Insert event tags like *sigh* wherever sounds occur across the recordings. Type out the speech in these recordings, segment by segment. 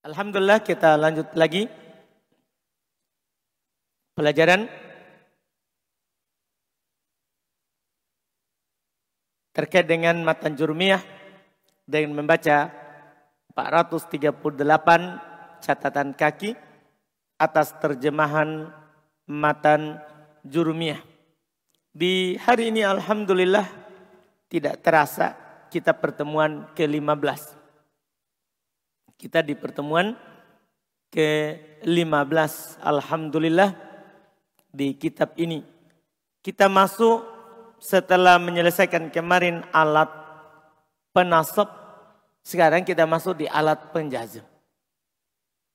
Alhamdulillah kita lanjut lagi. Pelajaran terkait dengan matan jurmiyah dengan membaca 438 catatan kaki atas terjemahan matan jurmiyah. Di hari ini Alhamdulillah tidak terasa kita pertemuan ke-15. Kita di pertemuan ke-15 Alhamdulillah di kitab ini. Kita masuk setelah menyelesaikan kemarin alat penasab. Sekarang kita masuk di alat penjazm.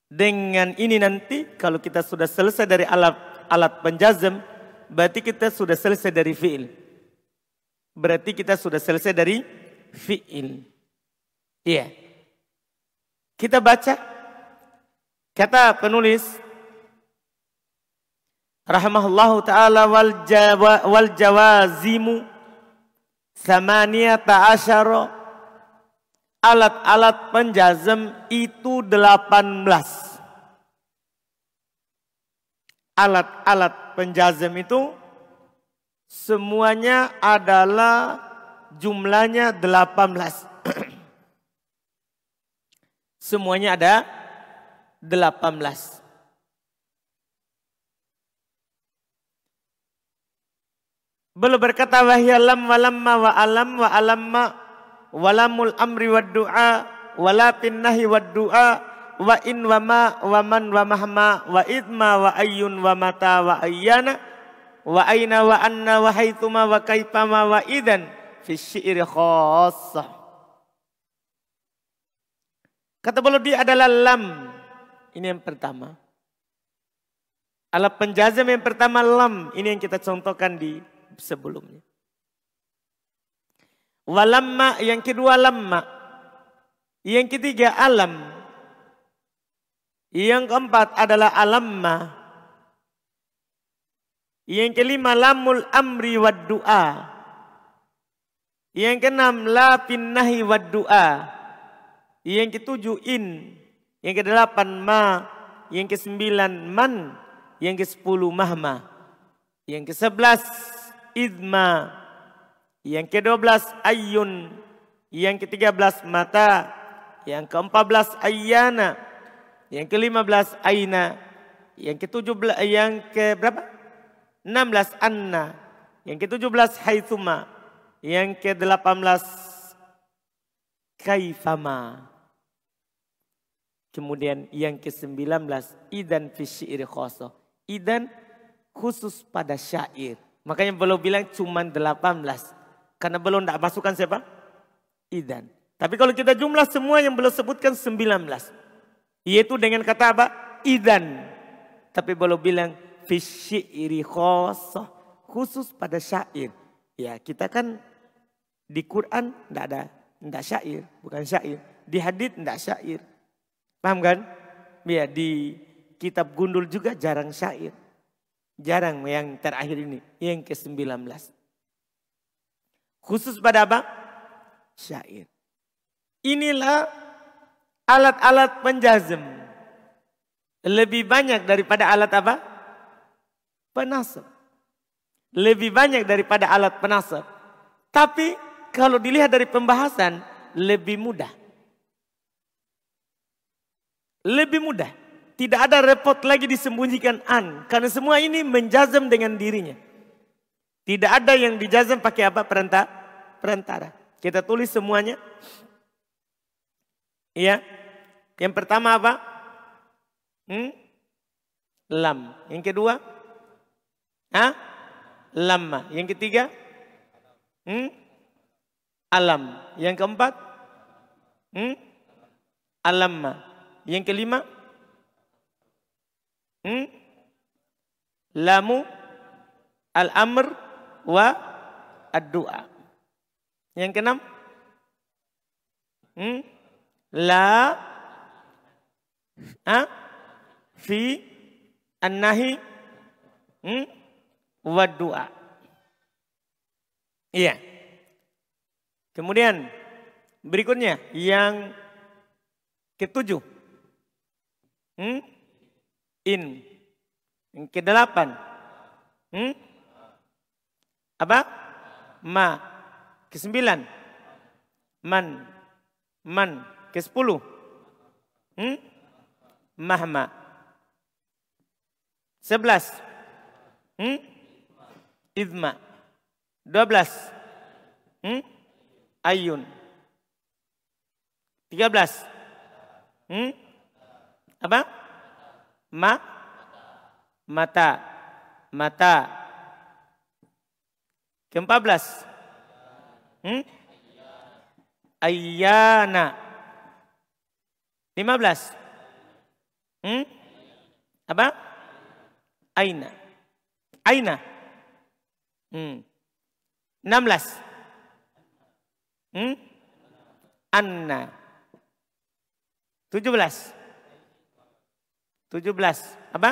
Dengan ini nanti kalau kita sudah selesai dari alat alat penjazm. Berarti kita sudah selesai dari fi'il. Berarti kita sudah selesai dari fi'il. Iya. Yeah. Kita baca kata penulis rahimahullahu taala wal jawa, wal jawazimu samaniyata alat-alat penjazem itu 18 alat-alat penjazem itu semuanya adalah jumlahnya 18 *clears throat* Semuanya ada 18. Belum berkata wahya lam wa lamma wa alam wa alamma walamul amri wa du'a wala nahi wa du'a wa in wa ma wa man wa mahma wa idma wa ayyun wa mata wa ayyana wa aina wa anna wa haithuma wa kaipama wa idan fi syi'ri khassah Kata beliau dia adalah lam. Ini yang pertama. Alat penjazam yang pertama lam. Ini yang kita contohkan di sebelumnya. Walamma yang kedua lamma. Yang ketiga alam. Yang keempat adalah alamma. Yang kelima lamul amri wad du'a. Yang keenam la pinnahi wad du'a. Yang ketujuh in. Yang kedelapan ma. Yang kesembilan man. Yang kesepuluh mahma. Yang kesebelas idma. Yang kedua belas ayun. Yang ketiga belas mata. Yang keempat belas ayana. Yang kelima belas aina. Yang ketujuh belas, yang ke berapa? Enam belas anna. Yang ketujuh belas haithuma. Yang ke delapan belas kaifama. Kemudian yang ke-19 idan fi syair khoso. Idan khusus pada syair. Makanya belum bilang cuma 18. Karena belum tidak masukkan siapa? Idan. Tapi kalau kita jumlah semua yang belum sebutkan 19. Yaitu dengan kata apa? Idan. Tapi belum bilang fi syairi khoso. Khusus pada syair. Ya kita kan di Quran tidak ada. Tidak syair. Bukan syair. Di hadith tidak syair. Paham kan? Ya di kitab gundul juga jarang syair. Jarang yang terakhir ini, yang ke-19. Khusus pada apa? Syair. Inilah alat-alat penjazem. Lebih banyak daripada alat apa? Penasab. Lebih banyak daripada alat penasab. Tapi kalau dilihat dari pembahasan, lebih mudah. Lebih mudah. Tidak ada repot lagi disembunyikan an. Karena semua ini menjazam dengan dirinya. Tidak ada yang dijazam pakai apa? Perantara. Perantara. Kita tulis semuanya. Iya. Yang pertama apa? Hmm? Lam. Yang kedua? Hah? Lama. Yang ketiga? Hmm? Alam. Yang keempat? Hmm? Alamma. Yang kelima, hmm? lamu al-amr wa ad-du'a. Yang keenam, hmm? la ha? fi an-nahi hmm? wa du'a. Iya. Kemudian berikutnya yang ketujuh Hmm? In. Yang kedelapan. Hmm? Apa? Ma. Kesembilan. Man. Man. Kesepuluh. Hmm? Mahma. Sebelas. Hmm? Idma. Dua belas. Hmm? Ayun. Tiga belas. Hmm? Apa? Ma? Mata. Mata. Keempat belas. Hmm? Ayana. Lima belas. Hmm? Apa? Aina. Aina. Hmm. Enam belas. Anna. Tujuh belas. Tujuh belas. Apa?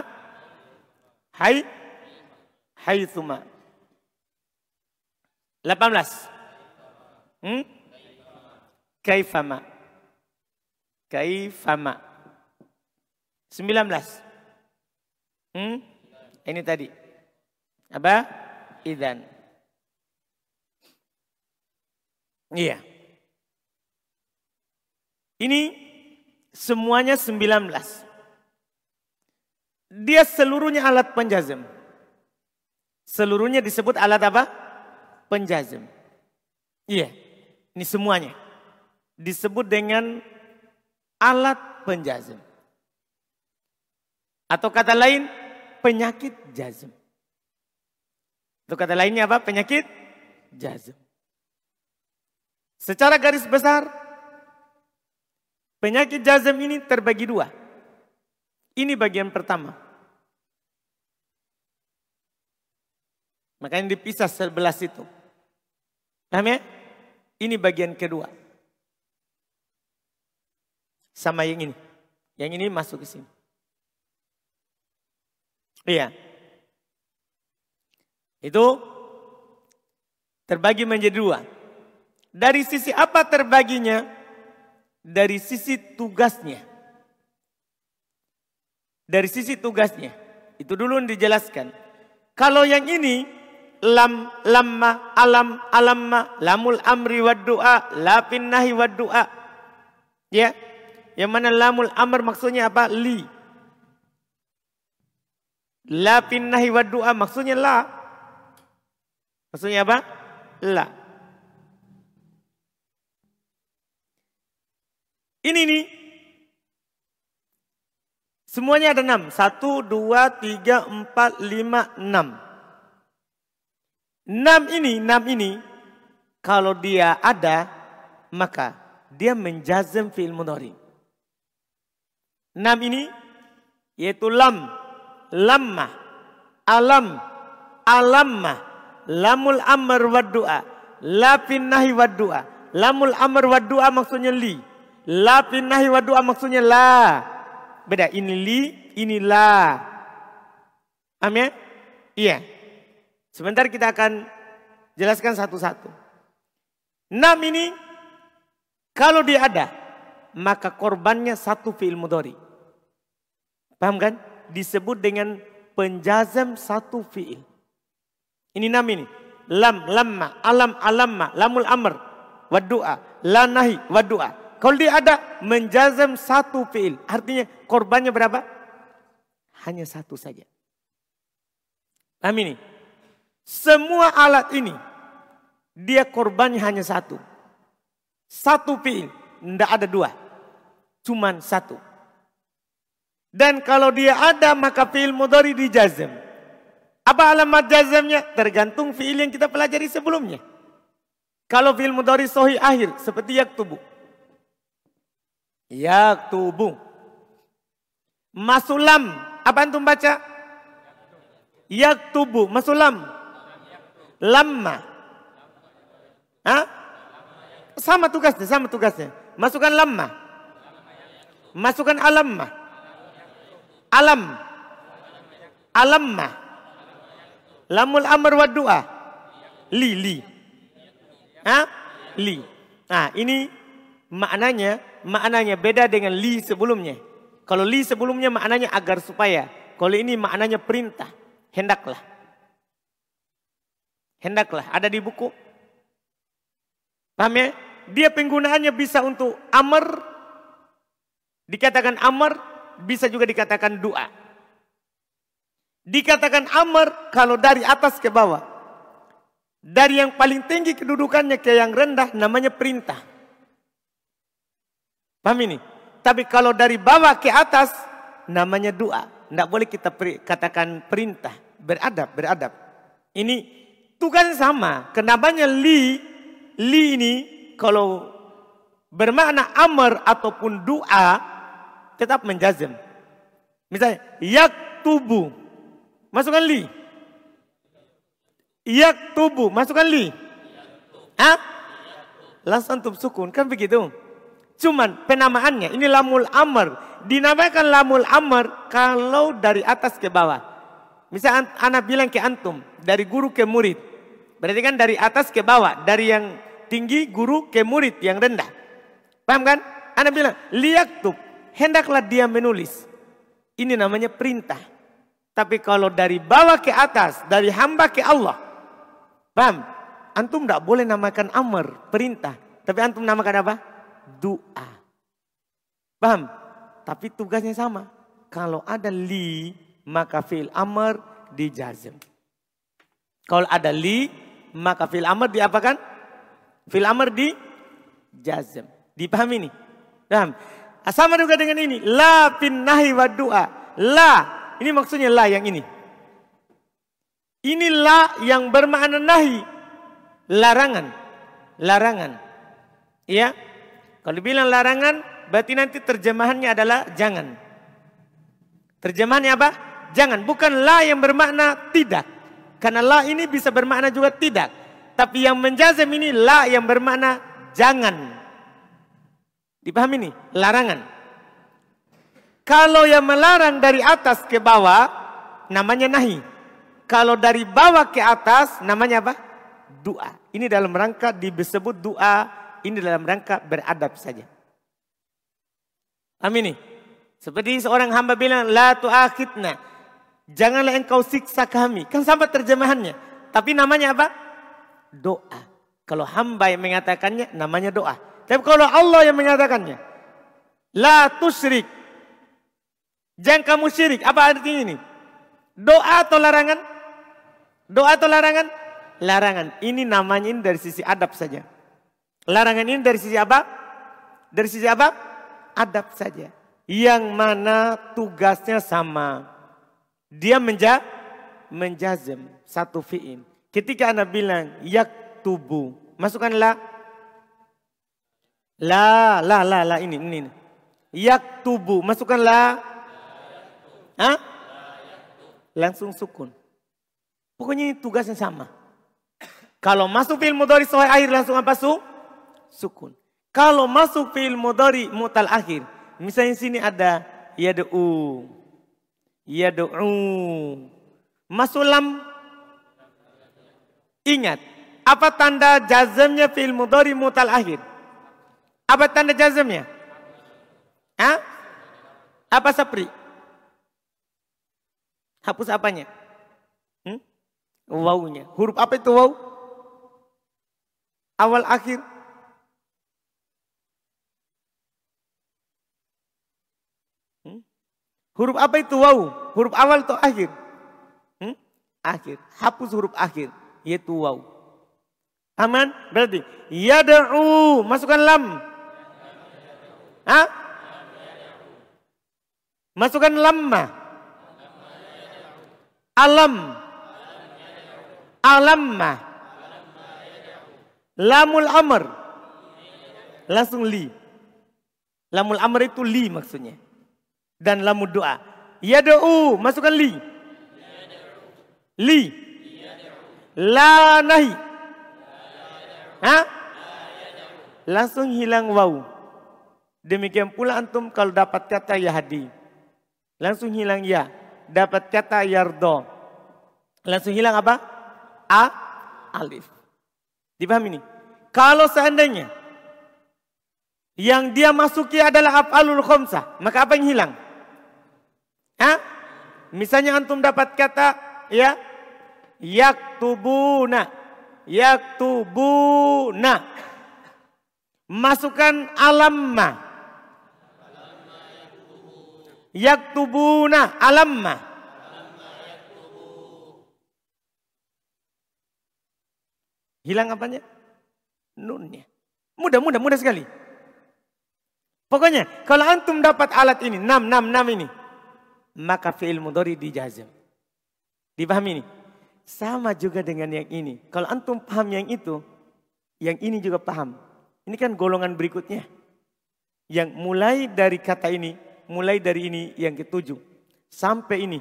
Hai. Hai. Delapan belas. Hmm? Kaifama. Kaifama. Sembilan belas. Hmm? Ini tadi. Apa? Idan. Iya. Ini semuanya sembilan belas. Dia seluruhnya alat penjazem. Seluruhnya disebut alat apa? Penjazem. Iya, ini semuanya. Disebut dengan alat penjazem. Atau kata lain, penyakit jazem. Atau kata lainnya apa? Penyakit jazem. Secara garis besar, penyakit jazem ini terbagi dua. Ini bagian pertama. Makanya dipisah sebelas itu. Paham ya? Ini bagian kedua. Sama yang ini. Yang ini masuk ke sini. Iya. Itu terbagi menjadi dua. Dari sisi apa terbaginya? Dari sisi tugasnya. Dari sisi tugasnya. Itu dulu dijelaskan. Kalau yang ini lam lamma alam alamma lamul amri wa du'a la nahi wa du'a. Ya? Yang mana lamul amr maksudnya apa? Li. La nahi wa du'a maksudnya la. Maksudnya apa? La. Ini nih semuanya ada enam satu dua tiga empat lima enam Enam ini, enam ini, kalau dia ada, maka dia menjazam fi'il mudhari. Enam ini, yaitu lam, lamma, alam, alamma, lamul amr wa du'a, lapin nahi wa du'a. Lamul amr wa du'a maksudnya li. Lapin nahi wa du'a maksudnya la. Beda, ini li, ini la. Amin? Iya. Sebentar kita akan jelaskan satu-satu. Enam ini kalau dia ada maka korbannya satu fi'il mudhari. Paham kan? Disebut dengan penjazam satu fi'il. Ini enam ini. Lam, lamma, alam, alamma, lamul amr, wadu'a, la nahi, wadu'a. Kalau dia ada menjazam satu fi'il. Artinya korbannya berapa? Hanya satu saja. Paham ini? Semua alat ini dia korbannya hanya satu. Satu fiil, tidak ada dua. Cuman satu. Dan kalau dia ada maka fiil mudhari dijazam. Apa alamat jazamnya? Tergantung fiil yang kita pelajari sebelumnya. Kalau fiil mudhari sohi akhir seperti yaktubu. Yaktubu. Masulam. Apa antum baca? Yaktubu. Masulam. Lama. Hah? Sama tugasnya, sama tugasnya. Masukkan lama. Masukkan alamma. Alam. Alamma. Lamul amr wa du'a. Li, li. Hah? Li. Nah ini maknanya, maknanya beda dengan li sebelumnya. Kalau li sebelumnya maknanya agar supaya. Kalau ini maknanya perintah. Hendaklah. Hendaklah. Ada di buku. Paham ya? Dia penggunaannya bisa untuk amr. Dikatakan amr. Bisa juga dikatakan doa. Dikatakan amr kalau dari atas ke bawah. Dari yang paling tinggi kedudukannya ke yang rendah namanya perintah. Paham ini? Tapi kalau dari bawah ke atas namanya doa. Tidak boleh kita katakan perintah. Beradab, beradab. Ini tugas sama. Kenapanya li, li ini kalau bermakna amr ataupun doa tetap menjazem. Misalnya, yak tubuh. Masukkan li. Yak tubuh. Masukkan li. Hah? Langsung tubuh sukun. Kan begitu. Cuman penamaannya ini lamul amr. Dinamakan lamul amr kalau dari atas ke bawah. Misal anak bilang ke antum dari guru ke murid. Berarti kan dari atas ke bawah. Dari yang tinggi guru ke murid yang rendah. Paham kan? Anak bilang lihat tuh hendaklah dia menulis. Ini namanya perintah. Tapi kalau dari bawah ke atas, dari hamba ke Allah. Paham? Antum tidak boleh namakan amr, perintah. Tapi antum namakan apa? Doa. Paham? Tapi tugasnya sama. Kalau ada li, maka fil amr dijazm. Kalau ada li, maka fil amr diapakan? Fil amr di jazm. Dipahami ini? Paham? Sama juga dengan ini. La fin nahi wa doa. La. Ini maksudnya la yang ini. Ini la yang bermakna nahi. Larangan. Larangan. Ya. Kalau bilang larangan, berarti nanti terjemahannya adalah jangan. Terjemahannya apa? Jangan. Bukan la yang bermakna tidak. Karena la ini bisa bermakna juga tidak. Tapi yang menjazam ini la yang bermakna jangan. Dipahami ini? Larangan. Kalau yang melarang dari atas ke bawah, namanya nahi. Kalau dari bawah ke atas, namanya apa? Doa. Ini dalam rangka disebut doa ini dalam rangka beradab saja. Amin. Seperti seorang hamba bilang, La tu'akhidna. Janganlah engkau siksa kami. Kan sama terjemahannya. Tapi namanya apa? Doa. Kalau hamba yang mengatakannya, namanya doa. Tapi kalau Allah yang mengatakannya, La tusrik. Jangan kamu syirik. Apa artinya ini? Doa atau larangan? Doa atau larangan? Larangan. Ini namanya ini dari sisi adab saja. Larangan ini dari sisi apa? Dari sisi apa? Adab saja. Yang mana tugasnya sama. Dia menja menjazem satu fi'in. Ketika anda bilang yak tubuh. Masukkanlah. La, la, la, la. Ini, ini. Yak tubuh. Masukkanlah. Hah? Langsung sukun. Pokoknya ini tugasnya sama. Kalau masuk film mudhari soal air langsung apa su? Sukun. Kalau masuk fi'il mudhari mutal akhir, misalnya sini ada yad'u. Yad'u. Masuk lam Ingat, apa tanda jazamnya fi'il mudhari mutal akhir? Apa tanda jazamnya? Hah? Apa sapri? Hapus apanya? Hmm? Wawunya. Huruf apa itu waw? Awal akhir. Huruf apa itu waw? Huruf awal atau akhir? Hmm? Akhir. Hapus huruf akhir. Yaitu waw. Aman? Berarti. Yada'u. Masukkan lam. Hah? Masukkan lamma. Alam. Alamma. Lamul amr. Langsung li. Lamul amr itu li maksudnya dan lamu doa. Yada'u, masukkan li. Li. La nahi. Ha? Langsung hilang waw. Demikian pula antum kalau dapat kata yahdi. Langsung hilang ya. Dapat kata yardo. Langsung hilang apa? A. Alif. Dipahami ini? Kalau seandainya yang dia masuki adalah af'alul khomsah, maka apa yang hilang? Misalnya antum dapat kata ya yaktubuna. Yaktubuna. Masukkan alamma. Yaktubuna alamma. Hilang apanya? Nunnya. Mudah, mudah, mudah sekali. Pokoknya kalau antum dapat alat ini, enam, enam, enam ini. Maka fi'il mudhari dijazam. Dipahami ini? Sama juga dengan yang ini. Kalau antum paham yang itu, yang ini juga paham. Ini kan golongan berikutnya. Yang mulai dari kata ini, mulai dari ini yang ketujuh. Sampai ini,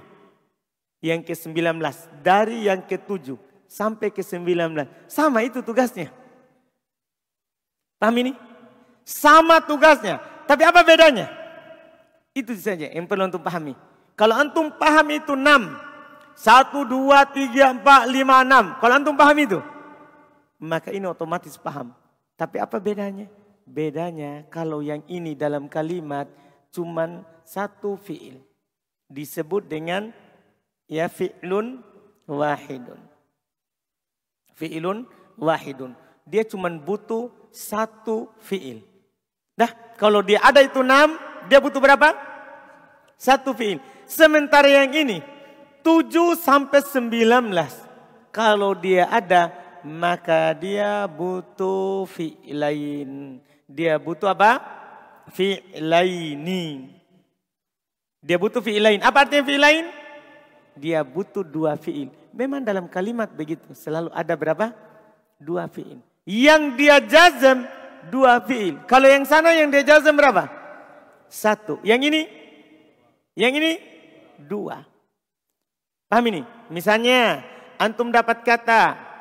yang ke sembilan belas. Dari yang ketujuh sampai ke sembilan belas. Sama itu tugasnya. Paham ini? Sama tugasnya. Tapi apa bedanya? Itu saja yang perlu untuk pahami. Kalau antum paham itu enam. Satu, dua, tiga, empat, lima, enam. Kalau antum paham itu. Maka ini otomatis paham. Tapi apa bedanya? Bedanya kalau yang ini dalam kalimat cuman satu fi'il. Disebut dengan ya fi'lun wahidun. Fi'lun wahidun. Dia cuman butuh satu fiil. Nah, kalau dia ada itu enam, dia butuh berapa? Satu fiil. Sementara yang ini, tujuh sampai sembilan belas. Kalau dia ada, maka dia butuh fi'lain. Dia butuh apa? Fi'laini. Dia butuh fi'lain. Apa artinya fi'lain? Dia butuh dua fi'il. Memang dalam kalimat begitu. Selalu ada berapa? Dua fi'il. Yang dia jazam dua fiil. Kalau yang sana yang dia jazam berapa? Satu. Yang ini? Yang ini? Dua. Paham ini? Misalnya antum dapat kata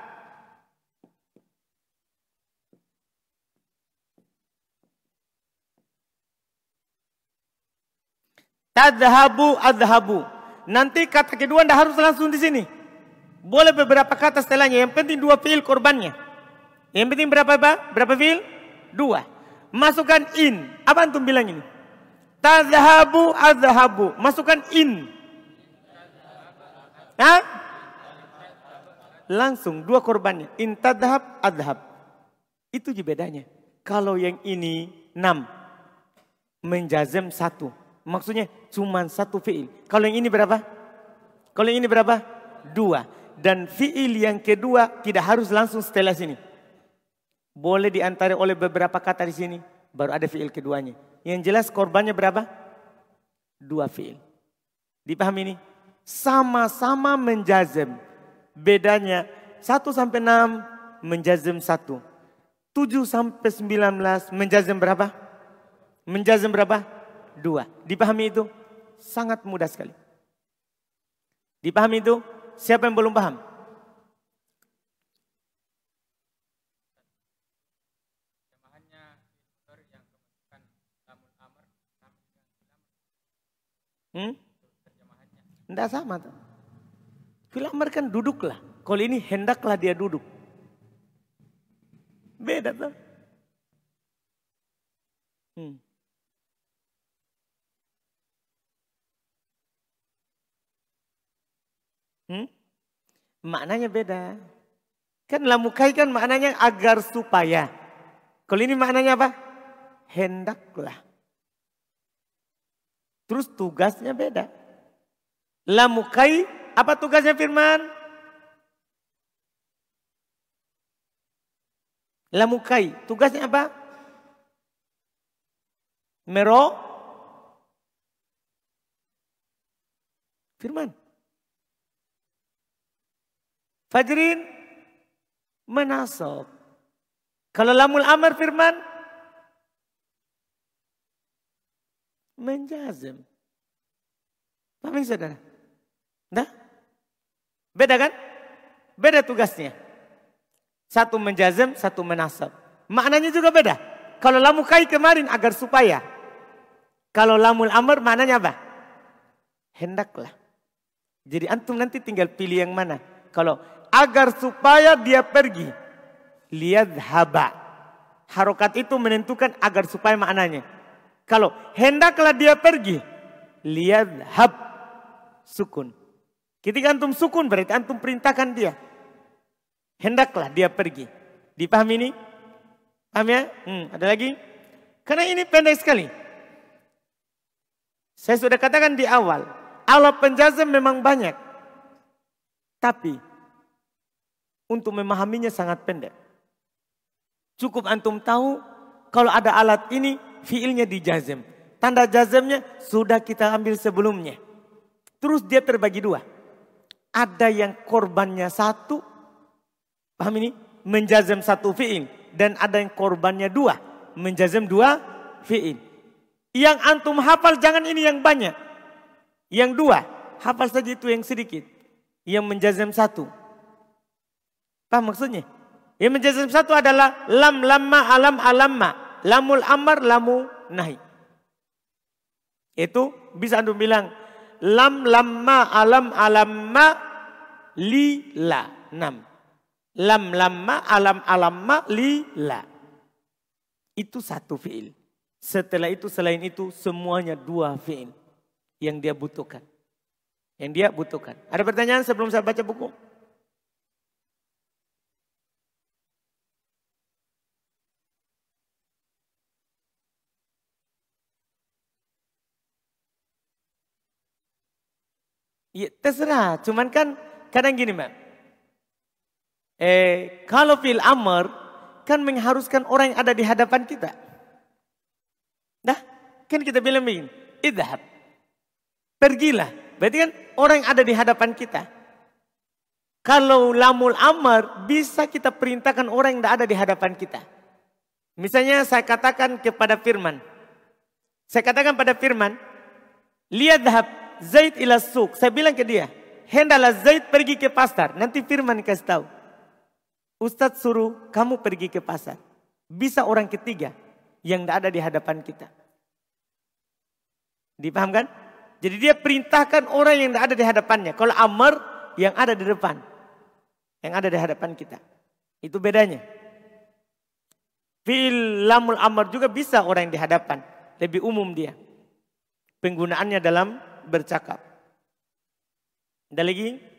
Tadhabu adhabu. Nanti kata kedua anda harus langsung di sini. Boleh beberapa kata setelahnya. Yang penting dua fiil korbannya. Yang penting berapa apa? Berapa fil? Dua. Masukkan in. Apa antum bilang ini? Tadhabu adhabu. Masukkan in. Hah? Langsung dua korbannya. In tadhab adhab. Itu juga bedanya. Kalau yang ini enam. Menjazem satu. Maksudnya cuma satu fiil. Kalau yang ini berapa? Kalau yang ini berapa? Dua. Dan fiil yang kedua tidak harus langsung setelah sini. Boleh di antara oleh beberapa kata di sini. Baru ada fiil keduanya. Yang jelas korbannya berapa? Dua fiil. Dipahami ini? Sama-sama menjazem. Bedanya satu sampai enam menjazem satu. Tujuh sampai sembilan belas menjazem berapa? Menjazem berapa? Dua. Dipahami itu? Sangat mudah sekali. Dipahami itu? Siapa yang belum paham? Hmm? Tidak sama tuh. Filamar kan duduklah. Kalau ini hendaklah dia duduk. Beda tuh. Hmm. Hmm? Maknanya beda. Kan lamukai kan maknanya agar supaya. Kalau ini maknanya apa? Hendaklah. Terus tugasnya beda. Lamukai, apa tugasnya firman? Lamukai, tugasnya apa? Mero? Firman. Fajrin menasab. Kalau lamul amar firman menjazim. Paham saudara? Nah, beda kan? Beda tugasnya. Satu menjazim, satu menasab. Maknanya juga beda. Kalau lamu kai kemarin agar supaya. Kalau lamul amr maknanya apa? Hendaklah. Jadi antum nanti tinggal pilih yang mana. Kalau agar supaya dia pergi. Lihat haba. Harokat itu menentukan agar supaya maknanya. Kalau hendaklah dia pergi, lihat hab sukun. Ketika antum sukun berarti antum perintahkan dia. Hendaklah dia pergi. Dipahami ini? Paham ya? Hmm, ada lagi? Karena ini pendek sekali. Saya sudah katakan di awal. Allah penjazam memang banyak. Tapi untuk memahaminya sangat pendek. Cukup antum tahu kalau ada alat ini fiilnya dijazam. Tanda jazamnya sudah kita ambil sebelumnya. Terus dia terbagi dua. Ada yang korbannya satu. Paham ini? Menjazam satu fi'il. Dan ada yang korbannya dua. Menjazam dua fi'il. Yang antum hafal jangan ini yang banyak. Yang dua. Hafal saja itu yang sedikit. Yang menjazam satu. Paham maksudnya? Yang menjazam satu adalah lam lamma alam alamma. Lamul amar lamu nahi. Itu bisa antum bilang lam lamma alam alamma la enam. Lam lamma alam alamma la itu satu fiil. Setelah itu selain itu semuanya dua fiil yang dia butuhkan. Yang dia butuhkan. Ada pertanyaan sebelum saya baca buku Ya terserah, cuman kan kadang gini mbak. Eh, kalau fil amr kan mengharuskan orang yang ada di hadapan kita. Nah, kan kita bilang begini, idhab. Pergilah. Berarti kan orang yang ada di hadapan kita. Kalau lamul amr bisa kita perintahkan orang yang tidak ada di hadapan kita. Misalnya saya katakan kepada firman. Saya katakan pada firman, lihat Zaid ila suk. Saya bilang ke dia, hendaklah Zaid pergi ke pasar. Nanti firman kasih tahu. Ustadz suruh kamu pergi ke pasar. Bisa orang ketiga yang tidak ada di hadapan kita. Dipahamkan? Jadi dia perintahkan orang yang tidak ada di hadapannya. Kalau Amr yang ada di depan. Yang ada di hadapan kita. Itu bedanya. Fil lamul amr juga bisa orang yang di hadapan. Lebih umum dia. Penggunaannya dalam bercakap. Ada lagi?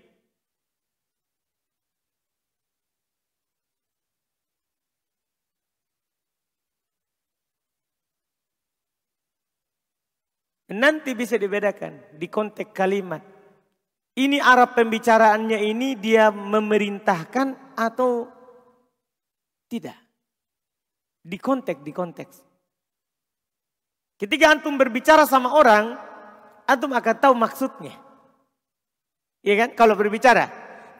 Nanti bisa dibedakan di konteks kalimat. Ini arah pembicaraannya ini dia memerintahkan atau tidak. Di konteks, di konteks. Ketika antum berbicara sama orang, antum akan tahu maksudnya. Iya kan? Kalau berbicara.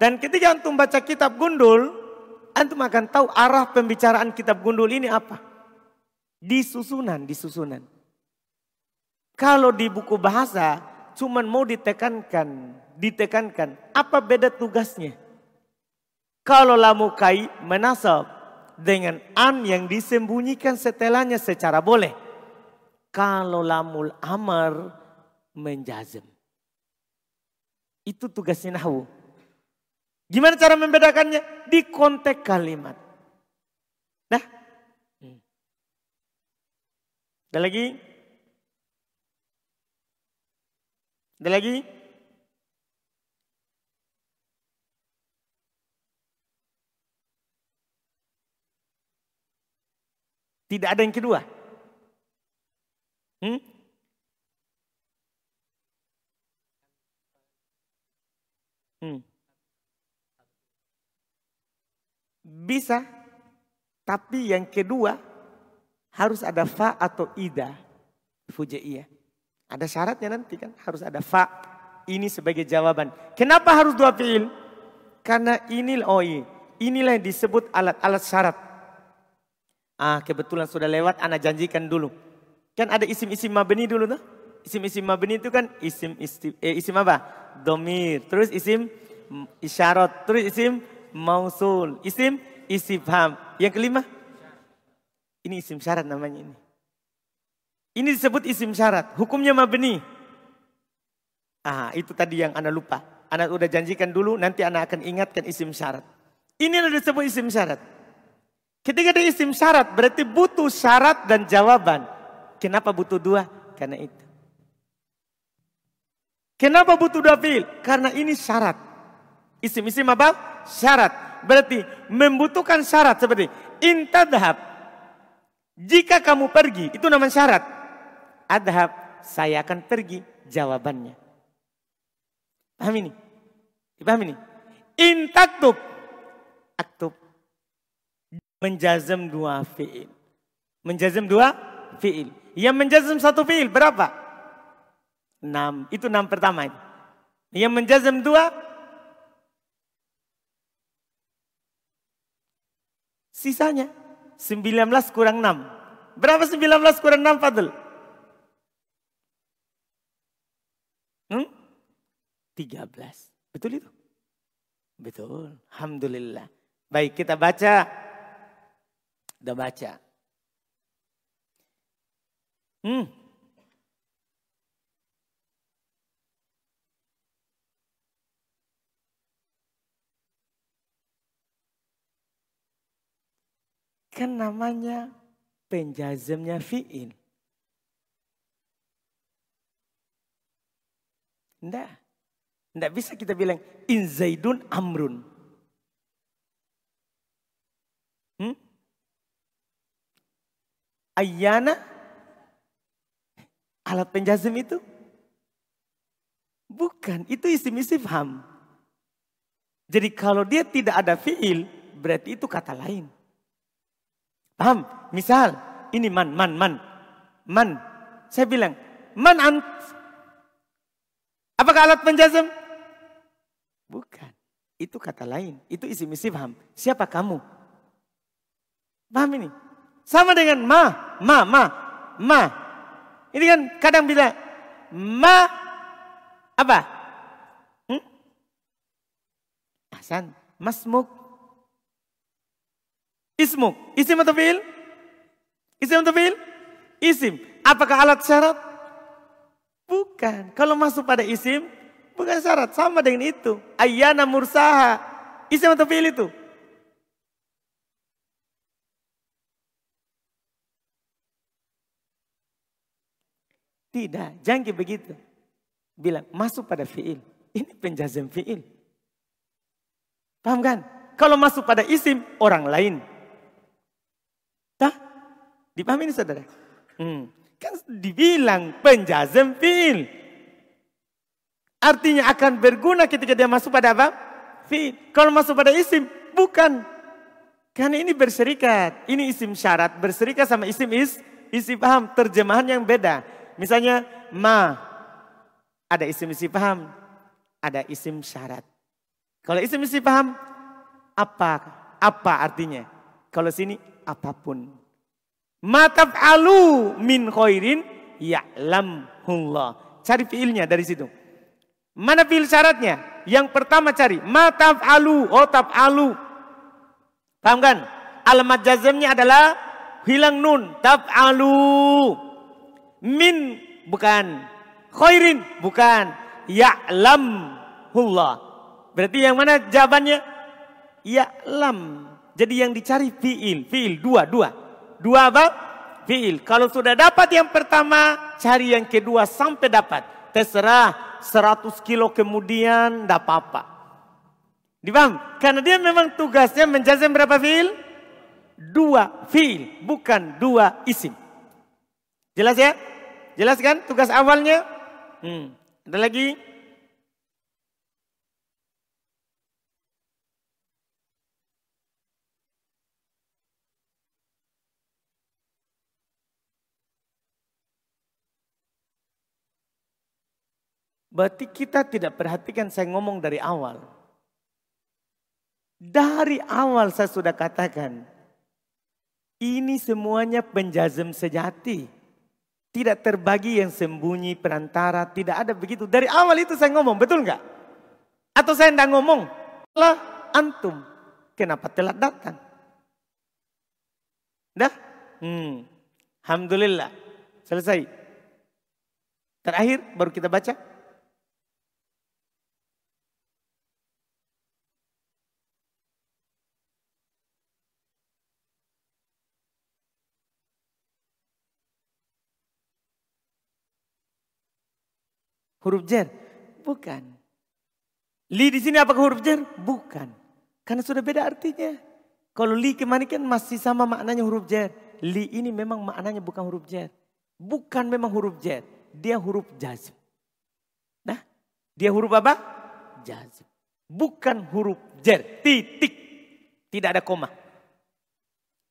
Dan ketika antum baca kitab gundul, antum akan tahu arah pembicaraan kitab gundul ini apa. Di susunan, di susunan. Kalau di buku bahasa cuman mau ditekankan, ditekankan. Apa beda tugasnya? Kalau lamukai menasab dengan an yang disembunyikan setelahnya secara boleh. Kalau lamul amar menjazem. Itu tugasnya nahu. Gimana cara membedakannya? Di konteks kalimat. Nah. Ada lagi? Ada lagi? Tidak ada yang kedua. Hmm? Hmm. Bisa, tapi yang kedua harus ada fa atau ida fujaiyah. Ada syaratnya nanti kan harus ada fa ini sebagai jawaban. Kenapa harus dua fiil? Karena ini oh iya, inilah yang disebut alat-alat syarat. Ah kebetulan sudah lewat, anak janjikan dulu. Kan ada isim-isim mabni dulu tuh. Isim-isim mabni itu kan isim isim, eh, isim apa? Domir. Terus isim isyarat. Terus isim mausul. Isim istifham. Yang kelima? Ini isim syarat namanya ini. Ini disebut isim syarat. Hukumnya mabni. Ah, itu tadi yang Anda lupa. Anda udah janjikan dulu, nanti Anda akan ingatkan isim syarat. Ini yang disebut isim syarat. Ketika ada isim syarat, berarti butuh syarat dan jawaban. Kenapa butuh dua? Karena itu. Kenapa butuh dua fiil? Karena ini syarat. Isim-isim apa? Syarat. Berarti membutuhkan syarat seperti intadhab. Jika kamu pergi, itu namanya syarat. Adhab, saya akan pergi. Jawabannya. Paham ini? Paham ini? Intaktub. Aktub. Menjazam dua fiil. Menjazam dua fiil. Yang menjazam satu fiil berapa? Enam. Itu enam pertama. Yang menjazam dua. Sisanya. Sembilan belas kurang enam. Berapa sembilan belas kurang enam Fadl? Hmm? belas. Betul itu? Betul. Alhamdulillah. Baik kita baca. Udah baca. Hmm. Kan namanya penjazamnya fi'il. Tidak. Tidak bisa kita bilang in zaidun amrun. Hmm? Ayana alat penjazam itu? Bukan, itu isim istifham. Jadi kalau dia tidak ada fiil, berarti itu kata lain. Paham? Misal, ini man, man, man. Man. Saya bilang, man ant. Apakah alat penjazam? Bukan. Itu kata lain. Itu isi misi paham. Siapa kamu? Paham ini? Sama dengan ma, ma, ma, ma. Ini kan kadang bila ma apa? Hmm? Hasan, masmuk. Ismuk. Isim atau fi'il? Isim atau fi'il? Isim. Apakah alat syarat? Bukan. Kalau masuk pada isim, bukan syarat. Sama dengan itu. Ayana mursaha. Isim atau fi'il itu? Tidak, jangan begitu. Bilang masuk pada fi'il. Ini penjazam fi'il. Paham kan? Kalau masuk pada isim, orang lain. Dipahami ini saudara? Hmm. Kan dibilang penjazam fi'il. Artinya akan berguna ketika dia masuk pada apa? Fi'il. Kalau masuk pada isim, bukan. Karena ini berserikat. Ini isim syarat. Berserikat sama isim is. Isim paham. Terjemahan yang beda. Misalnya ma. Ada isim isim paham. Ada isim syarat. Kalau isim isim paham. Apa? Apa artinya? Kalau sini apa pun. Mataf'alu min khairin ya'lamullah. Cari fiilnya dari situ. Mana fiil syaratnya? Yang pertama cari mataf'alu, oh taf'alu. Paham kan? Alamat jazamnya adalah hilang nun, taf'alu. Min bukan, khairin bukan, ya'lamullah. Berarti yang mana jawabannya? Ya'lam. Jadi yang dicari fiil, fiil dua, dua. Dua apa? Fi'il. Kalau sudah dapat yang pertama, cari yang kedua sampai dapat. Terserah 100 kilo kemudian, tidak apa-apa. Dipaham? Karena dia memang tugasnya menjazam berapa fi'il? Dua fi'il, bukan dua isim. Jelas ya? Jelas kan tugas awalnya? Hmm. Ada lagi? Berarti kita tidak perhatikan saya ngomong dari awal. Dari awal saya sudah katakan. Ini semuanya penjazem sejati. Tidak terbagi yang sembunyi perantara. Tidak ada begitu. Dari awal itu saya ngomong. Betul nggak? Atau saya tidak ngomong. Lah antum. Kenapa telat datang? Dah? Hmm. Alhamdulillah. Selesai. Terakhir baru kita baca. Huruf jar. Bukan. Li di sini apakah huruf jar? Bukan. Karena sudah beda artinya. Kalau li ke mana kan masih sama maknanya huruf jar. Li ini memang maknanya bukan huruf jar. Bukan memang huruf jar. Dia huruf jazm. Nah, dia huruf apa? Jazm. Bukan huruf jar. Titik. Tidak ada koma.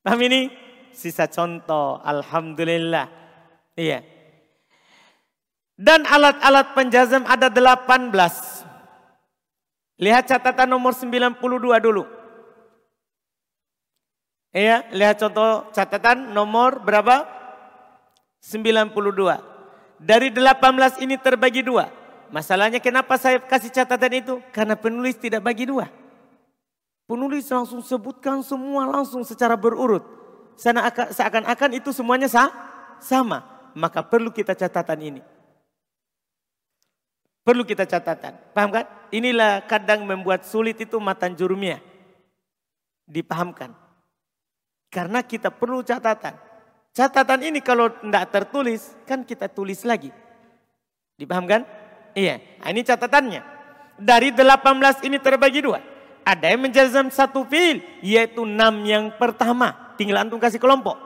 Paham ini? Sisa contoh. Alhamdulillah. Iya. Dan alat-alat penjazam ada 18. Lihat catatan nomor 92 dulu. Iya, lihat contoh catatan nomor berapa? 92. Dari 18 ini terbagi dua. Masalahnya kenapa saya kasih catatan itu? Karena penulis tidak bagi dua. Penulis langsung sebutkan semua langsung secara berurut. Seakan-akan itu semuanya sama. Maka perlu kita catatan ini. Perlu kita catatan. Paham kan? Inilah kadang membuat sulit itu matan jurumnya. Dipahamkan. Karena kita perlu catatan. Catatan ini kalau tidak tertulis, kan kita tulis lagi. Dipahamkan? Iya, nah, ini catatannya. Dari 18 ini terbagi dua. Ada yang menjazam satu fil, yaitu enam yang pertama. Tinggal antum kasih kelompok.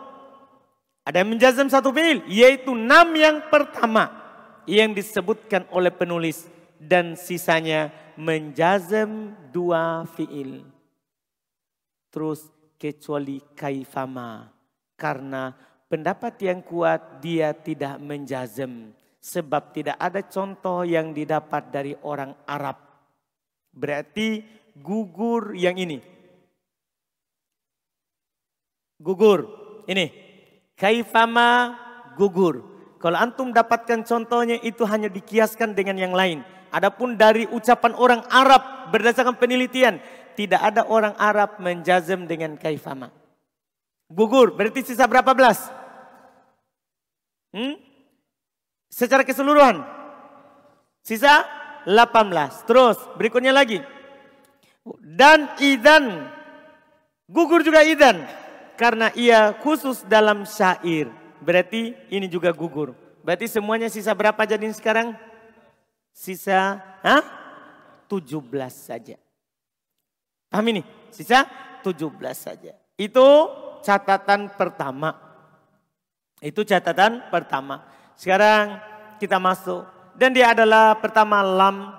Ada yang menjazam satu fil, yaitu enam yang pertama. Yang disebutkan oleh penulis. Dan sisanya menjazam dua fiil. Terus kecuali kaifama. Karena pendapat yang kuat dia tidak menjazem. Sebab tidak ada contoh yang didapat dari orang Arab. Berarti gugur yang ini. Gugur. Ini. Kaifama gugur. Kalau antum dapatkan contohnya itu hanya dikiaskan dengan yang lain. Adapun dari ucapan orang Arab berdasarkan penelitian tidak ada orang Arab menjazem dengan kaifama. Gugur, berarti sisa berapa belas? Hmm? Secara keseluruhan. Sisa 18. Terus berikutnya lagi. Dan idan. Gugur juga idan. Karena ia khusus dalam syair. Berarti ini juga gugur. Berarti semuanya sisa berapa jadi sekarang? Sisa ha? 17 saja. Paham ini? Sisa 17 saja. Itu catatan pertama. Itu catatan pertama. Sekarang kita masuk. Dan dia adalah pertama lam.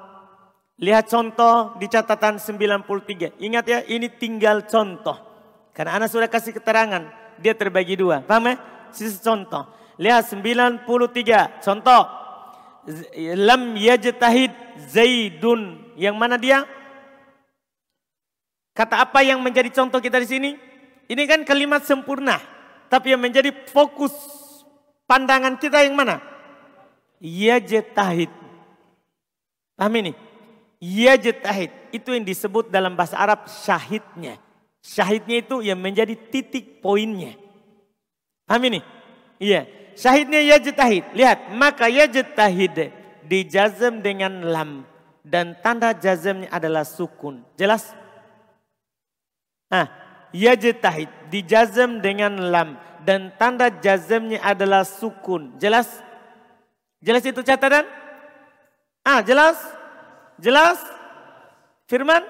Lihat contoh di catatan 93. Ingat ya ini tinggal contoh. Karena anak sudah kasih keterangan. Dia terbagi dua. Paham ya? Sisa contoh. Lihat 93. Contoh. Lam yajtahid zaidun. Yang mana dia? Kata apa yang menjadi contoh kita di sini? Ini kan kalimat sempurna. Tapi yang menjadi fokus pandangan kita yang mana? Yajetahid. Paham ini? Yajetahid. Itu yang disebut dalam bahasa Arab syahidnya. Syahidnya itu yang menjadi titik poinnya. Paham ini? Iya. Syahidnya yajetahid. Lihat. Maka yajetahid dijazam dengan lam. Dan tanda jazamnya adalah sukun. Jelas? Ah, yajtahid dijazam dengan lam dan tanda jazamnya adalah sukun. Jelas? Jelas itu catatan? Ah, jelas? Jelas? Firman?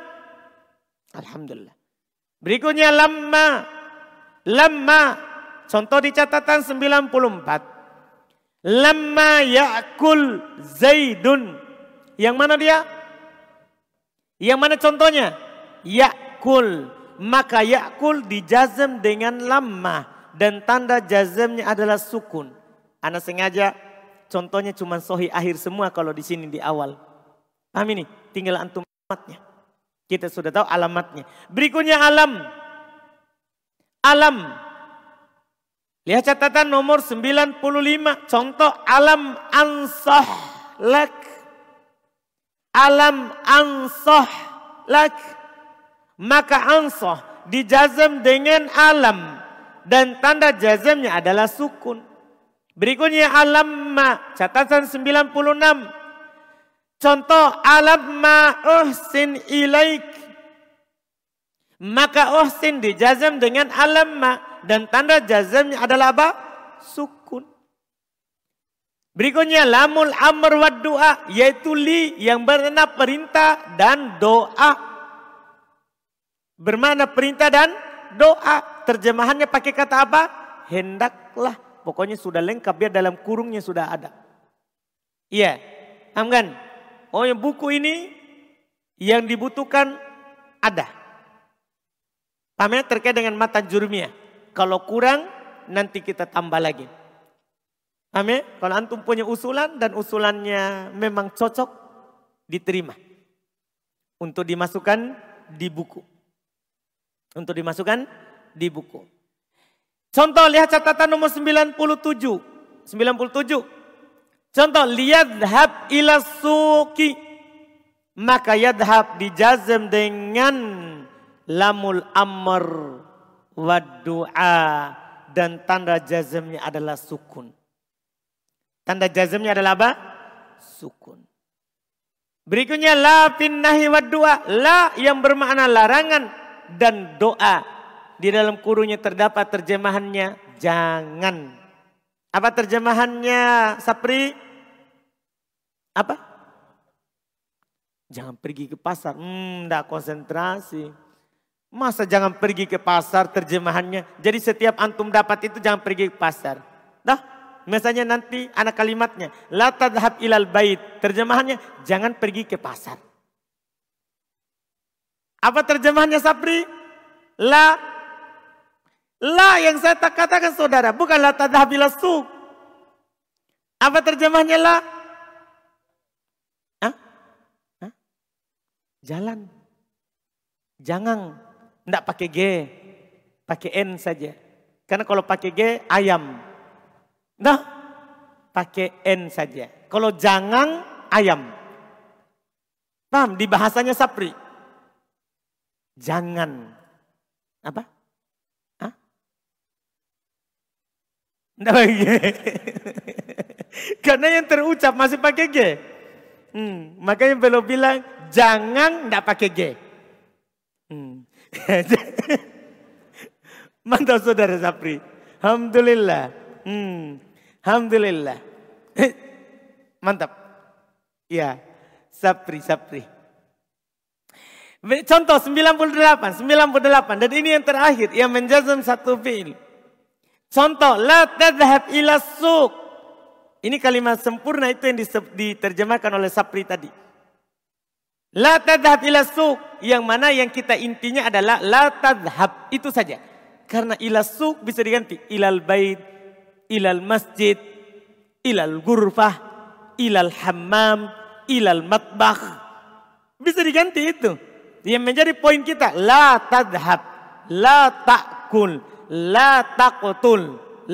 Alhamdulillah. Berikutnya lamma. Lamma. Contoh di catatan 94. Lamma ya'kul zaidun. Yang mana dia? Yang mana contohnya? Ya'kul maka yakul dijazam dengan lamma dan tanda jazamnya adalah sukun. Anak sengaja contohnya cuma sohi akhir semua kalau di sini di awal. Paham ini? Tinggal antum alamatnya. Kita sudah tahu alamatnya. Berikutnya alam. Alam. Lihat catatan nomor 95. Contoh alam ansah lak. Alam ansah lak maka ansah dijazam dengan alam dan tanda jazamnya adalah sukun. Berikutnya alamma catatan 96. Contoh alamma uhsin ilaik. Maka uhsin dijazam dengan alamma dan tanda jazamnya adalah apa? Sukun. Berikutnya lamul amr wa doa yaitu li yang bermakna perintah dan doa. Bermakna perintah dan doa. Terjemahannya pakai kata apa? Hendaklah. Pokoknya sudah lengkap biar dalam kurungnya sudah ada. Iya, paham kan? Oh yang buku ini yang dibutuhkan ada. Paham ya? Terkait dengan mata jurumiyah. Kalau kurang nanti kita tambah lagi. Amin. Kalau antum punya usulan dan usulannya memang cocok, diterima. Untuk dimasukkan di buku. Untuk dimasukkan di buku. Contoh lihat catatan nomor 97. 97. Contoh liyadhab ila suki. Maka yadhab dijazm dengan lamul amr wa du'a dan tanda jazmnya adalah sukun. Tanda jazmnya adalah apa? Sukun. Berikutnya la finnahi wa. La yang bermakna larangan dan doa. Di dalam kurungnya terdapat terjemahannya jangan. Apa terjemahannya Sapri? Apa? Jangan pergi ke pasar. Hmm, enggak konsentrasi. Masa jangan pergi ke pasar terjemahannya. Jadi setiap antum dapat itu jangan pergi ke pasar. Dah, Misalnya nanti anak kalimatnya. La tadhab ilal bait. Terjemahannya jangan pergi ke pasar. Apa terjemahannya Sapri? La. La yang saya tak katakan saudara. Bukan la tadhab ilal suq. Apa terjemahannya la? Hah? Hah? Jalan. Jangan. Tidak pakai G. Pakai N saja. Karena kalau pakai G ayam. Nah, pakai N saja. Kalau jangan ayam. Paham? Di bahasanya sapri. Jangan. Apa? Hah? Nggak pakai G. *laughs* Karena yang terucap masih pakai G. Hmm, makanya belum bilang jangan nggak pakai G. Hmm. *laughs* Mantap saudara Sapri. Alhamdulillah. Hmm. Alhamdulillah. *laughs* Mantap. Ya, Sapri, Sapri. Contoh 98, 98 dan ini yang terakhir yang menjazam satu fi'il. Contoh la tadhhab ila suq. Ini kalimat sempurna itu yang diterjemahkan oleh Sapri tadi. La tadhhab ila suq yang mana yang kita intinya adalah la tadhhab itu saja. Karena ila suq bisa diganti ilal bait ilal masjid, ilal gurfah, ilal hammam, ilal matbah. Bisa diganti itu. Yang menjadi poin kita, la tadhab, la ta'kul, la taqtul,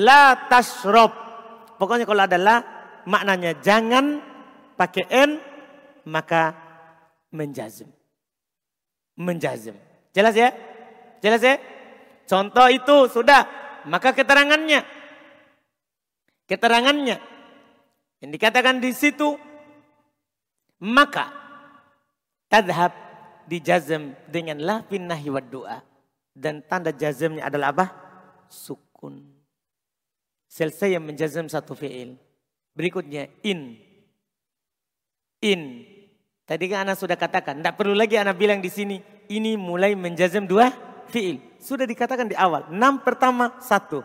la tasrob. Pokoknya kalau ada la, maknanya jangan pakai n, maka menjazim. Menjazim. Jelas ya? Jelas ya? Contoh itu sudah. Maka keterangannya keterangannya. Yang dikatakan di situ maka tadhab dijazm dengan la nahi wa doa dan tanda jazmnya adalah apa? Sukun. Selesai yang menjazm satu fi'il. Berikutnya in. In. Tadi kan anak sudah katakan, tidak perlu lagi anak bilang di sini, ini mulai menjazm dua fi'il. Sudah dikatakan di awal, enam pertama satu.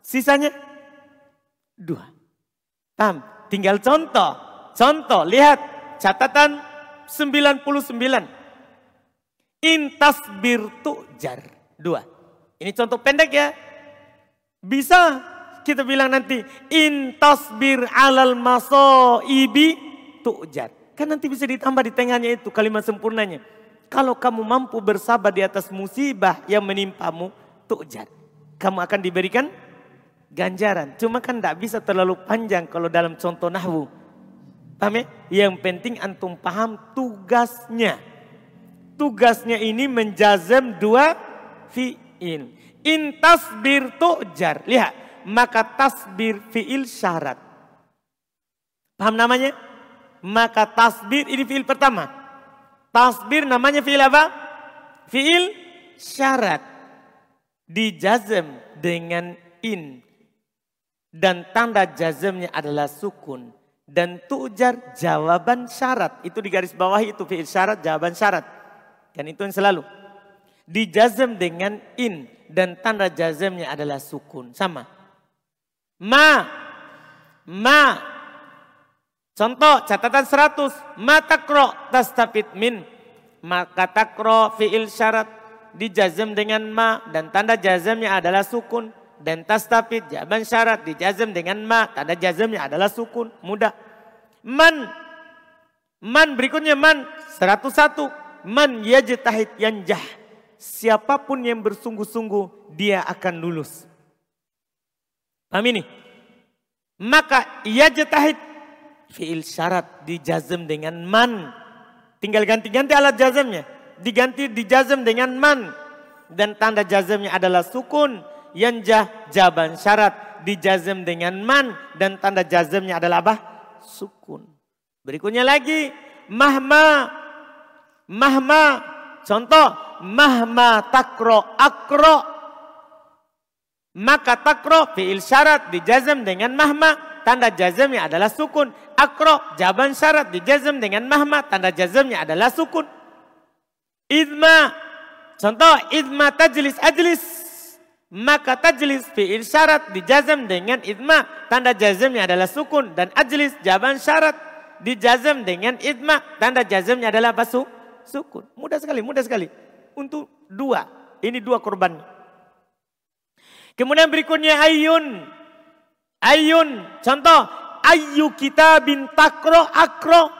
Sisanya Dua. Paham? Tinggal contoh. Contoh, lihat catatan 99. Intas birtu jar. Dua. Ini contoh pendek ya. Bisa kita bilang nanti intas bir alal maso ibi tujar. Kan nanti bisa ditambah di tengahnya itu kalimat sempurnanya. Kalau kamu mampu bersabar di atas musibah yang menimpamu, tujar. Kamu akan diberikan ganjaran. Cuma kan tidak bisa terlalu panjang kalau dalam contoh nahwu. Paham ya? Yang penting antum paham tugasnya. Tugasnya ini menjazam dua fi'il. In tasbir tu'jar. Lihat. Maka tasbir fi'il syarat. Paham namanya? Maka tasbir ini fi'il pertama. Tasbir namanya fi'il apa? Fi'il syarat. Dijazam dengan in dan tanda jazmnya adalah sukun dan tujar jawaban syarat. Itu di garis bawah itu fi'il syarat, jawaban syarat. Kan itu yang selalu. Dijazm dengan in dan tanda jazmnya adalah sukun. Sama. Ma. Ma. Contoh catatan 100. Ma takro tastafid min. Maka takro fi'il syarat. Dijazm dengan ma. Dan tanda jazmnya adalah sukun. Dan tastafid jawaban syarat. Dijazm dengan ma. Tanda jazmnya adalah sukun. Mudah. Man. Man berikutnya man. 101 man yajtahid yanjah. Siapa pun yang bersungguh-sungguh dia akan lulus. Paham ini? Maka yajtahid fiil syarat dijazm dengan man. Tinggal ganti-ganti alat jazmnya. Diganti dijazm dengan man. Dan tanda jazmnya adalah sukun yanjah jaban syarat. Dijazm dengan man dan tanda jazmnya adalah apa? Sukun. Berikutnya lagi mahma. Mahma. Contoh mahma takro akro. Maka takro fiil syarat dijazm dengan mahma tanda jazmnya adalah sukun akro jaban syarat dijazm dengan mahma tanda jazmnya adalah sukun idma contoh idma tajlis ajlis maka tajlis fi'il syarat dijazam dengan idma. Tanda jazamnya adalah sukun. Dan ajlis jawaban syarat dijazam dengan idma. Tanda jazamnya adalah apa? Sukun. Mudah sekali, mudah sekali. Untuk dua. Ini dua korban. Kemudian berikutnya ayun. Ayun. Contoh. Ayu kita bin takro akro.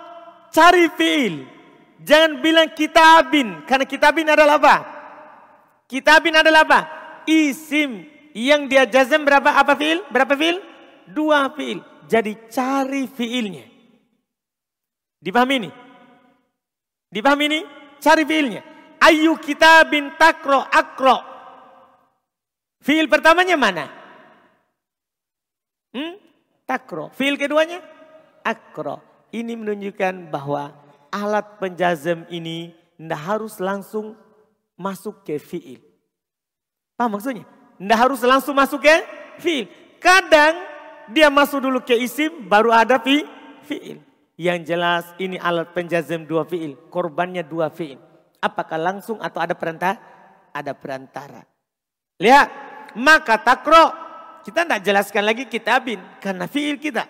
Cari fi'il. Jangan bilang kitabin. Karena kitabin adalah apa? Kitabin adalah apa? isim yang dia jazam berapa apa fiil? Berapa fiil? Dua fiil. Jadi cari fiilnya. Dipahami ini? Dipahami ini? Cari fiilnya. Ayu kita bin takro akro. Fiil pertamanya mana? Hmm? Takro. Fiil keduanya? Akro. Ini menunjukkan bahwa alat penjazam ini tidak harus langsung masuk ke fiil. Paham maksudnya? Tidak harus langsung masuk ke fi'il. Kadang dia masuk dulu ke isim baru ada fi, fi'il. Yang jelas ini alat penjazam dua fi'il. Korbannya dua fi'il. Apakah langsung atau ada perantara? Ada perantara. Lihat. Maka takro. Kita tidak jelaskan lagi kitabin. Karena fi'il kita.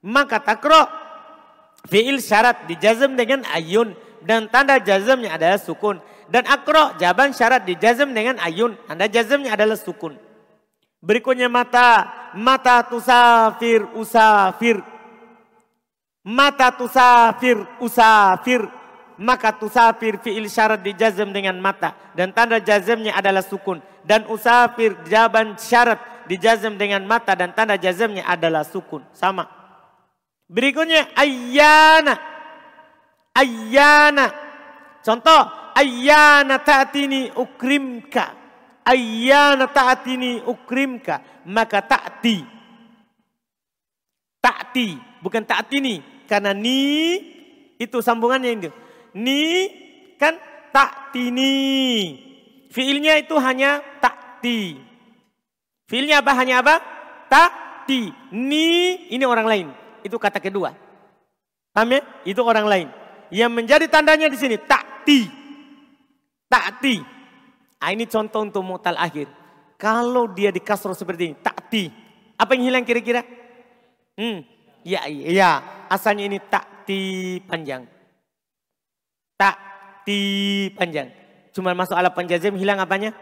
Maka takro. Fi'il syarat dijazam dengan ayun. Dan tanda jazamnya adalah sukun. Dan akro jawaban syarat di jazm dengan ayun. Anda jazmnya adalah sukun. Berikutnya mata. Mata tusafir usafir. Mata tusafir usafir. Maka tusafir fi'il syarat di jazm dengan mata. Dan tanda jazmnya adalah sukun. Dan usafir jawaban syarat di jazm dengan mata. Dan tanda jazmnya adalah sukun. Sama. Berikutnya ayyana. Ayyana. Contoh ayyana ta'tini ukrimka. Ayyana ta'tini ukrimka. Maka ta'ti. Ta'ti. Bukan ta'tini. Karena ni itu sambungannya ini. Ni kan ta'tini. Fiilnya itu hanya ta'ti. Fiilnya apa? Hanya apa? Ta'ti. Ni ini orang lain. Itu kata kedua. Paham ya? Itu orang lain. Yang menjadi tandanya di sini ta'ti. Ta'ti. Nah, ini contoh untuk mutal akhir. Kalau dia di kasro seperti ini, ta'ti. Apa yang hilang kira-kira? Hmm, ya, ya. Asalnya ini ta'ti panjang. Ta'ti panjang. Cuma masuk alat penjazim hilang apanya?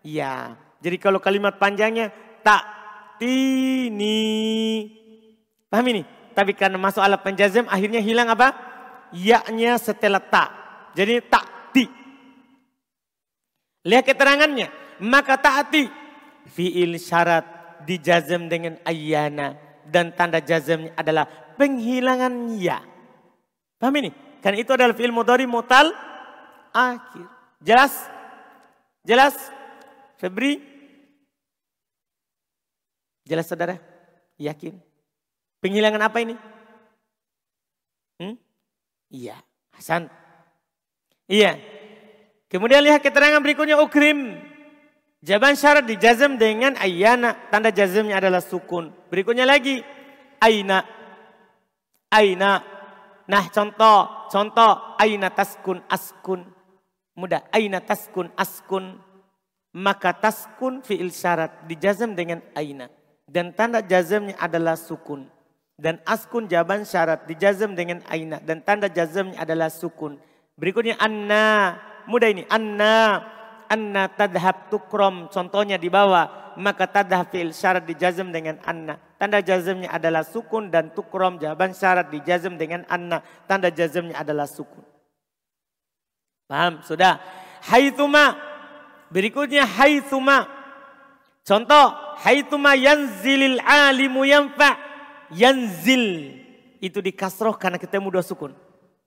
Ya. Jadi kalau kalimat panjangnya ta'ti ni. Paham ini? Tapi karena masuk alat penjazim akhirnya hilang apa? Ya-nya setelah tak. Jadi tak Lihat keterangannya. Maka taati. Fi'il syarat dijazam dengan ayana. Dan tanda jazamnya adalah penghilangan ya. Paham ini? Karena itu adalah fi'il mudhari mutal akhir. Jelas? Jelas? Febri? Jelas saudara? Yakin? Penghilangan apa ini? Hmm? Iya. Hasan. Iya. Kemudian lihat keterangan berikutnya ukrim. Jaban syarat dijazam dengan ayana. Tanda jazamnya adalah sukun. Berikutnya lagi. Aina. Aina. Nah contoh. Contoh. Aina taskun askun. Mudah. Aina taskun askun. Maka taskun fi'il syarat. Dijazam dengan aina. Dan tanda jazamnya adalah sukun. Dan askun jaban syarat. Dijazam dengan aina. Dan tanda jazamnya adalah sukun. Berikutnya anna. Mudah ini. Anna anna tadhab tukrom contohnya di bawah maka tadhab fi'il syarat dijazm dengan anna tanda jazmnya adalah sukun dan tukrom jawaban syarat dijazm dengan anna tanda jazmnya adalah sukun paham sudah haitsuma berikutnya haitsuma contoh haitsuma yanzilil alimu yanfa yanzil itu dikasroh karena ketemu dua sukun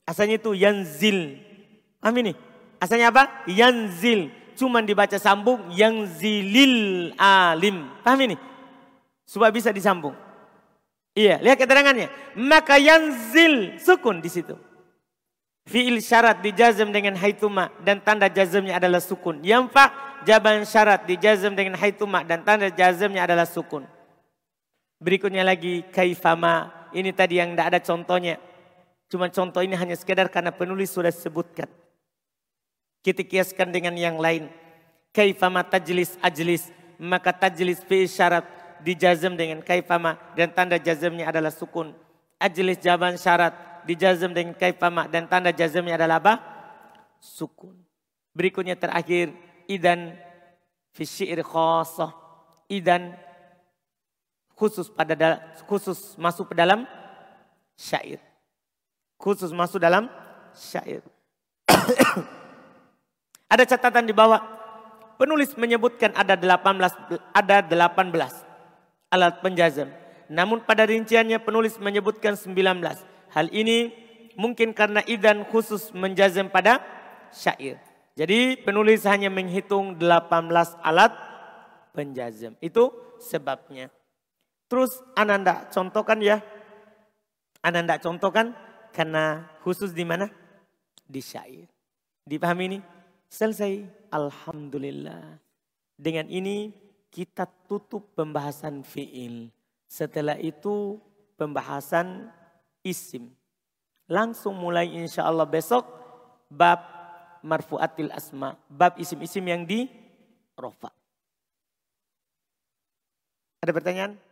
asalnya itu yanzil amin nih asalnya apa yanzil cuman dibaca sambung yang zilil alim. Paham ini? Supaya bisa disambung. Iya, lihat keterangannya. Maka yang zil sukun di situ. Fi'il syarat dijazm dengan haituma dan tanda jazmnya adalah sukun. Yang fa jaban syarat dijazm dengan haituma dan tanda jazmnya adalah sukun. Berikutnya lagi kaifama. Ini tadi yang tidak ada contohnya. Cuma contoh ini hanya sekedar karena penulis sudah sebutkan. Kita kiaskan dengan yang lain. Kaifama tajlis ajlis. Maka tajlis fi syarat dijazm dengan kaifama. Dan tanda jazmnya adalah sukun. Ajlis jawaban syarat dijazm dengan kaifama. Dan tanda jazmnya adalah apa? Sukun. Berikutnya terakhir. Idan fi syi'r khasah. Idan khusus pada khusus masuk ke dalam syair. Khusus masuk dalam syair. *coughs* Ada catatan di bawah. Penulis menyebutkan ada 18 ada 18 alat penjazam. Namun pada rinciannya penulis menyebutkan 19. Hal ini mungkin karena idan khusus menjazam pada syair. Jadi penulis hanya menghitung 18 alat penjazam. Itu sebabnya. Terus Ananda contohkan ya. Ananda contohkan karena khusus di mana? Di syair. Dipahami ini? Selesai. Alhamdulillah. Dengan ini kita tutup pembahasan fi'il. Setelah itu pembahasan isim. Langsung mulai insya Allah besok bab marfuatil asma. Bab isim-isim yang di rofa. Ada pertanyaan?